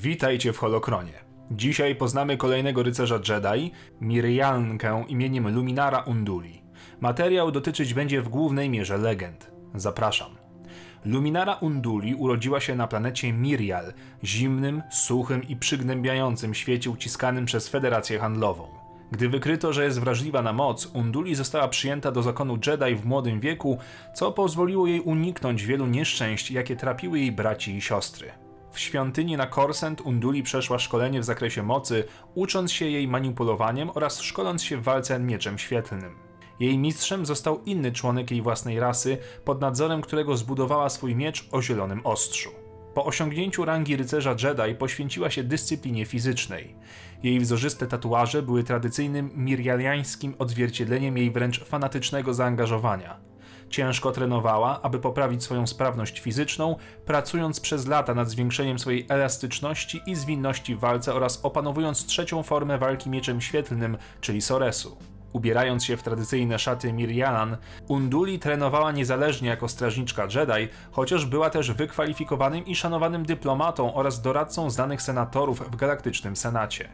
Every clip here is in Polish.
Witajcie w Holokronie. Dzisiaj poznamy kolejnego rycerza Jedi, Miriankę imieniem Luminara Unduli. Materiał dotyczyć będzie w głównej mierze legend. Zapraszam. Luminara Unduli urodziła się na planecie Mirial, zimnym, suchym i przygnębiającym świecie uciskanym przez Federację Handlową. Gdy wykryto, że jest wrażliwa na moc, Unduli została przyjęta do zakonu Jedi w młodym wieku, co pozwoliło jej uniknąć wielu nieszczęść, jakie trapiły jej braci i siostry. W świątyni na Korsent Unduli przeszła szkolenie w zakresie mocy, ucząc się jej manipulowaniem oraz szkoląc się w walce mieczem świetlnym. Jej mistrzem został inny członek jej własnej rasy, pod nadzorem którego zbudowała swój miecz o zielonym ostrzu. Po osiągnięciu rangi rycerza Jedi poświęciła się dyscyplinie fizycznej. Jej wzorzyste tatuaże były tradycyjnym mirialiańskim odzwierciedleniem jej wręcz fanatycznego zaangażowania. Ciężko trenowała, aby poprawić swoją sprawność fizyczną, pracując przez lata nad zwiększeniem swojej elastyczności i zwinności w walce oraz opanowując trzecią formę walki mieczem świetlnym, czyli Soresu. Ubierając się w tradycyjne szaty Mirialan, Unduli trenowała niezależnie jako strażniczka Jedi, chociaż była też wykwalifikowanym i szanowanym dyplomatą oraz doradcą znanych senatorów w Galaktycznym Senacie.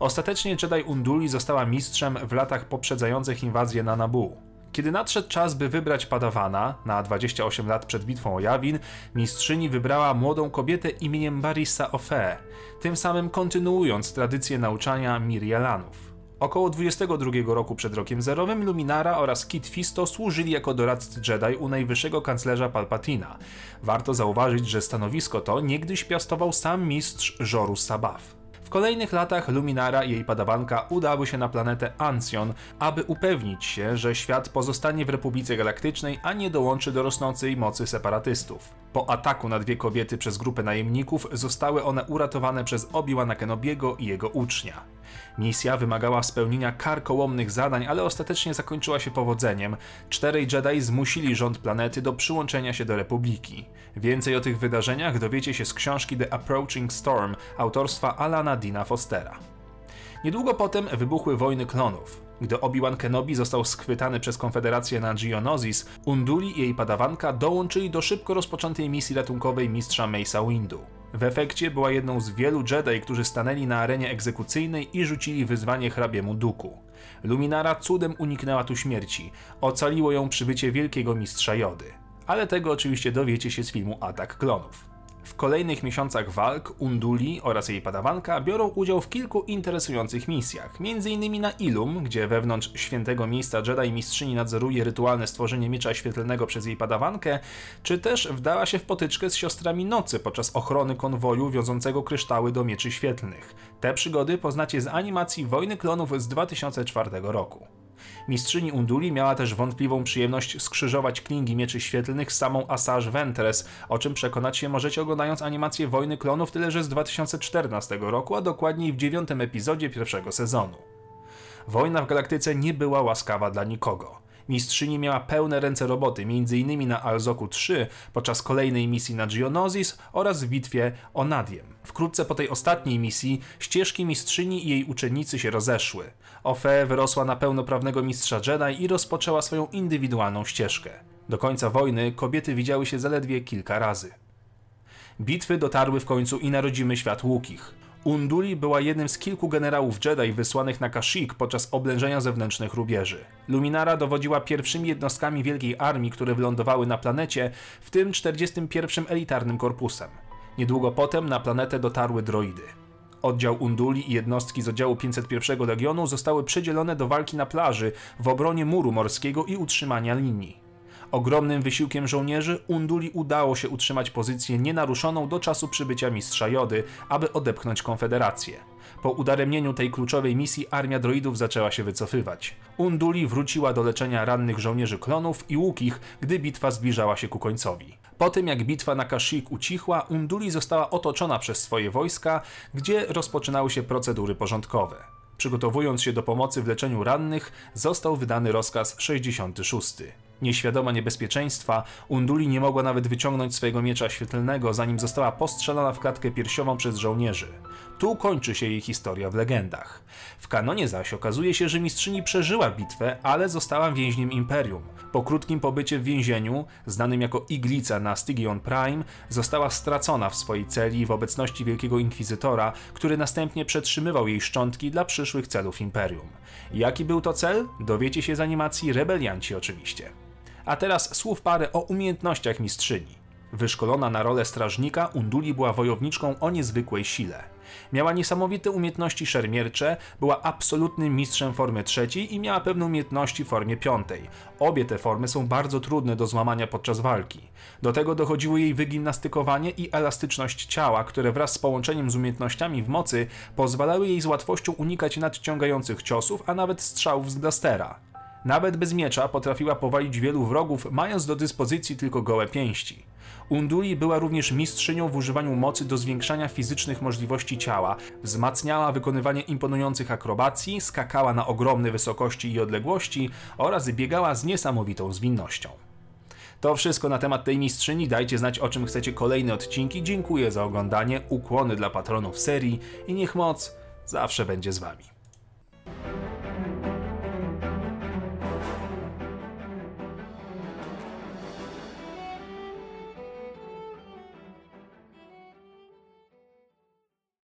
Ostatecznie Jedi Unduli została mistrzem w latach poprzedzających inwazję na Naboo. Kiedy nadszedł czas, by wybrać padawana, na 28 lat przed bitwą o Jawin, mistrzyni wybrała młodą kobietę imieniem Barissa Ofe, tym samym kontynuując tradycję nauczania Mirialanów. Około 22 roku przed rokiem zerowym Luminara oraz Kit Fisto służyli jako doradcy Jedi u najwyższego kanclerza Palpatina. Warto zauważyć, że stanowisko to niegdyś piastował sam mistrz Żoru Sabaf. W kolejnych latach Luminara i jej padawanka udały się na planetę Ancjon, aby upewnić się, że świat pozostanie w Republice Galaktycznej, a nie dołączy do rosnącej mocy separatystów. Po ataku na dwie kobiety przez grupę najemników zostały one uratowane przez Obi-Wana Kenobiego i jego ucznia. Misja wymagała spełnienia karkołomnych zadań, ale ostatecznie zakończyła się powodzeniem. Czterej Jedi zmusili rząd planety do przyłączenia się do Republiki. Więcej o tych wydarzeniach dowiecie się z książki The Approaching Storm autorstwa Alana Dina Fostera. Niedługo potem wybuchły wojny klonów. Gdy Obi-Wan Kenobi został schwytany przez Konfederację na Geonosis, Unduli i jej padawanka dołączyli do szybko rozpoczętej misji ratunkowej mistrza Mace'a Windu. W efekcie była jedną z wielu Jedi, którzy stanęli na arenie egzekucyjnej i rzucili wyzwanie hrabiemu Duku. Luminara cudem uniknęła tu śmierci, ocaliło ją przybycie wielkiego mistrza Jody. Ale tego oczywiście dowiecie się z filmu Atak Klonów. W kolejnych miesiącach walk Unduli oraz jej padawanka biorą udział w kilku interesujących misjach, m.in. na Ilum, gdzie wewnątrz świętego miejsca Jedi mistrzyni nadzoruje rytualne stworzenie miecza świetlnego przez jej padawankę, czy też wdała się w potyczkę z siostrami nocy podczas ochrony konwoju wiążącego kryształy do mieczy świetlnych. Te przygody poznacie z animacji Wojny Klonów z 2004 roku. Mistrzyni Unduli miała też wątpliwą przyjemność skrzyżować klingi mieczy świetlnych z samą Asajj Ventress, o czym przekonać się możecie oglądając animację Wojny Klonów tyle, że z 2014 roku, a dokładniej w dziewiątym epizodzie pierwszego sezonu. Wojna w galaktyce nie była łaskawa dla nikogo. Mistrzyni miała pełne ręce roboty, m.in. na Alzoku 3 podczas kolejnej misji na Geonosis oraz w bitwie o Nadiem. Wkrótce po tej ostatniej misji ścieżki mistrzyni i jej uczennicy się rozeszły. Ofe wyrosła na pełnoprawnego mistrza Jedi i rozpoczęła swoją indywidualną ścieżkę. Do końca wojny kobiety widziały się zaledwie kilka razy. Bitwy dotarły w końcu i narodzimy świat Łukich. Unduli była jednym z kilku generałów Jedi wysłanych na Kashyyyk podczas oblężenia zewnętrznych rubieży. Luminara dowodziła pierwszymi jednostkami Wielkiej Armii, które wylądowały na planecie, w tym 41. elitarnym korpusem. Niedługo potem na planetę dotarły droidy. Oddział Unduli i jednostki z oddziału 501 Legionu zostały przydzielone do walki na plaży w obronie muru morskiego i utrzymania linii. Ogromnym wysiłkiem żołnierzy Unduli udało się utrzymać pozycję nienaruszoną do czasu przybycia mistrza Jody, aby odepchnąć Konfederację. Po udaremnieniu tej kluczowej misji armia droidów zaczęła się wycofywać. Unduli wróciła do leczenia rannych żołnierzy klonów i łukich, gdy bitwa zbliżała się ku końcowi. Po tym jak bitwa na Kashyyyk ucichła, Unduli została otoczona przez swoje wojska, gdzie rozpoczynały się procedury porządkowe. Przygotowując się do pomocy w leczeniu rannych, został wydany rozkaz 66. Nieświadoma niebezpieczeństwa, Unduli nie mogła nawet wyciągnąć swojego miecza świetlnego, zanim została postrzelona w klatkę piersiową przez żołnierzy. Tu kończy się jej historia w legendach. W kanonie zaś okazuje się, że mistrzyni przeżyła bitwę, ale została więźniem Imperium. Po krótkim pobycie w więzieniu, znanym jako Iglica na Stygion Prime, została stracona w swojej celi w obecności Wielkiego Inkwizytora, który następnie przetrzymywał jej szczątki dla przyszłych celów Imperium. Jaki był to cel? Dowiecie się z animacji Rebelianci oczywiście. A teraz słów parę o umiejętnościach mistrzyni. Wyszkolona na rolę strażnika, Unduli była wojowniczką o niezwykłej sile. Miała niesamowite umiejętności szermiercze, była absolutnym mistrzem formy trzeciej i miała pewne umiejętności w formie piątej. Obie te formy są bardzo trudne do złamania podczas walki. Do tego dochodziło jej wygimnastykowanie i elastyczność ciała, które wraz z połączeniem z umiejętnościami w mocy pozwalały jej z łatwością unikać nadciągających ciosów, a nawet strzałów z blastera. Nawet bez miecza potrafiła powalić wielu wrogów, mając do dyspozycji tylko gołe pięści. Unduli była również mistrzynią w używaniu mocy do zwiększania fizycznych możliwości ciała, wzmacniała wykonywanie imponujących akrobacji, skakała na ogromne wysokości i odległości oraz biegała z niesamowitą zwinnością. To wszystko na temat tej mistrzyni. Dajcie znać, o czym chcecie kolejne odcinki. Dziękuję za oglądanie, ukłony dla patronów serii i niech moc zawsze będzie z wami.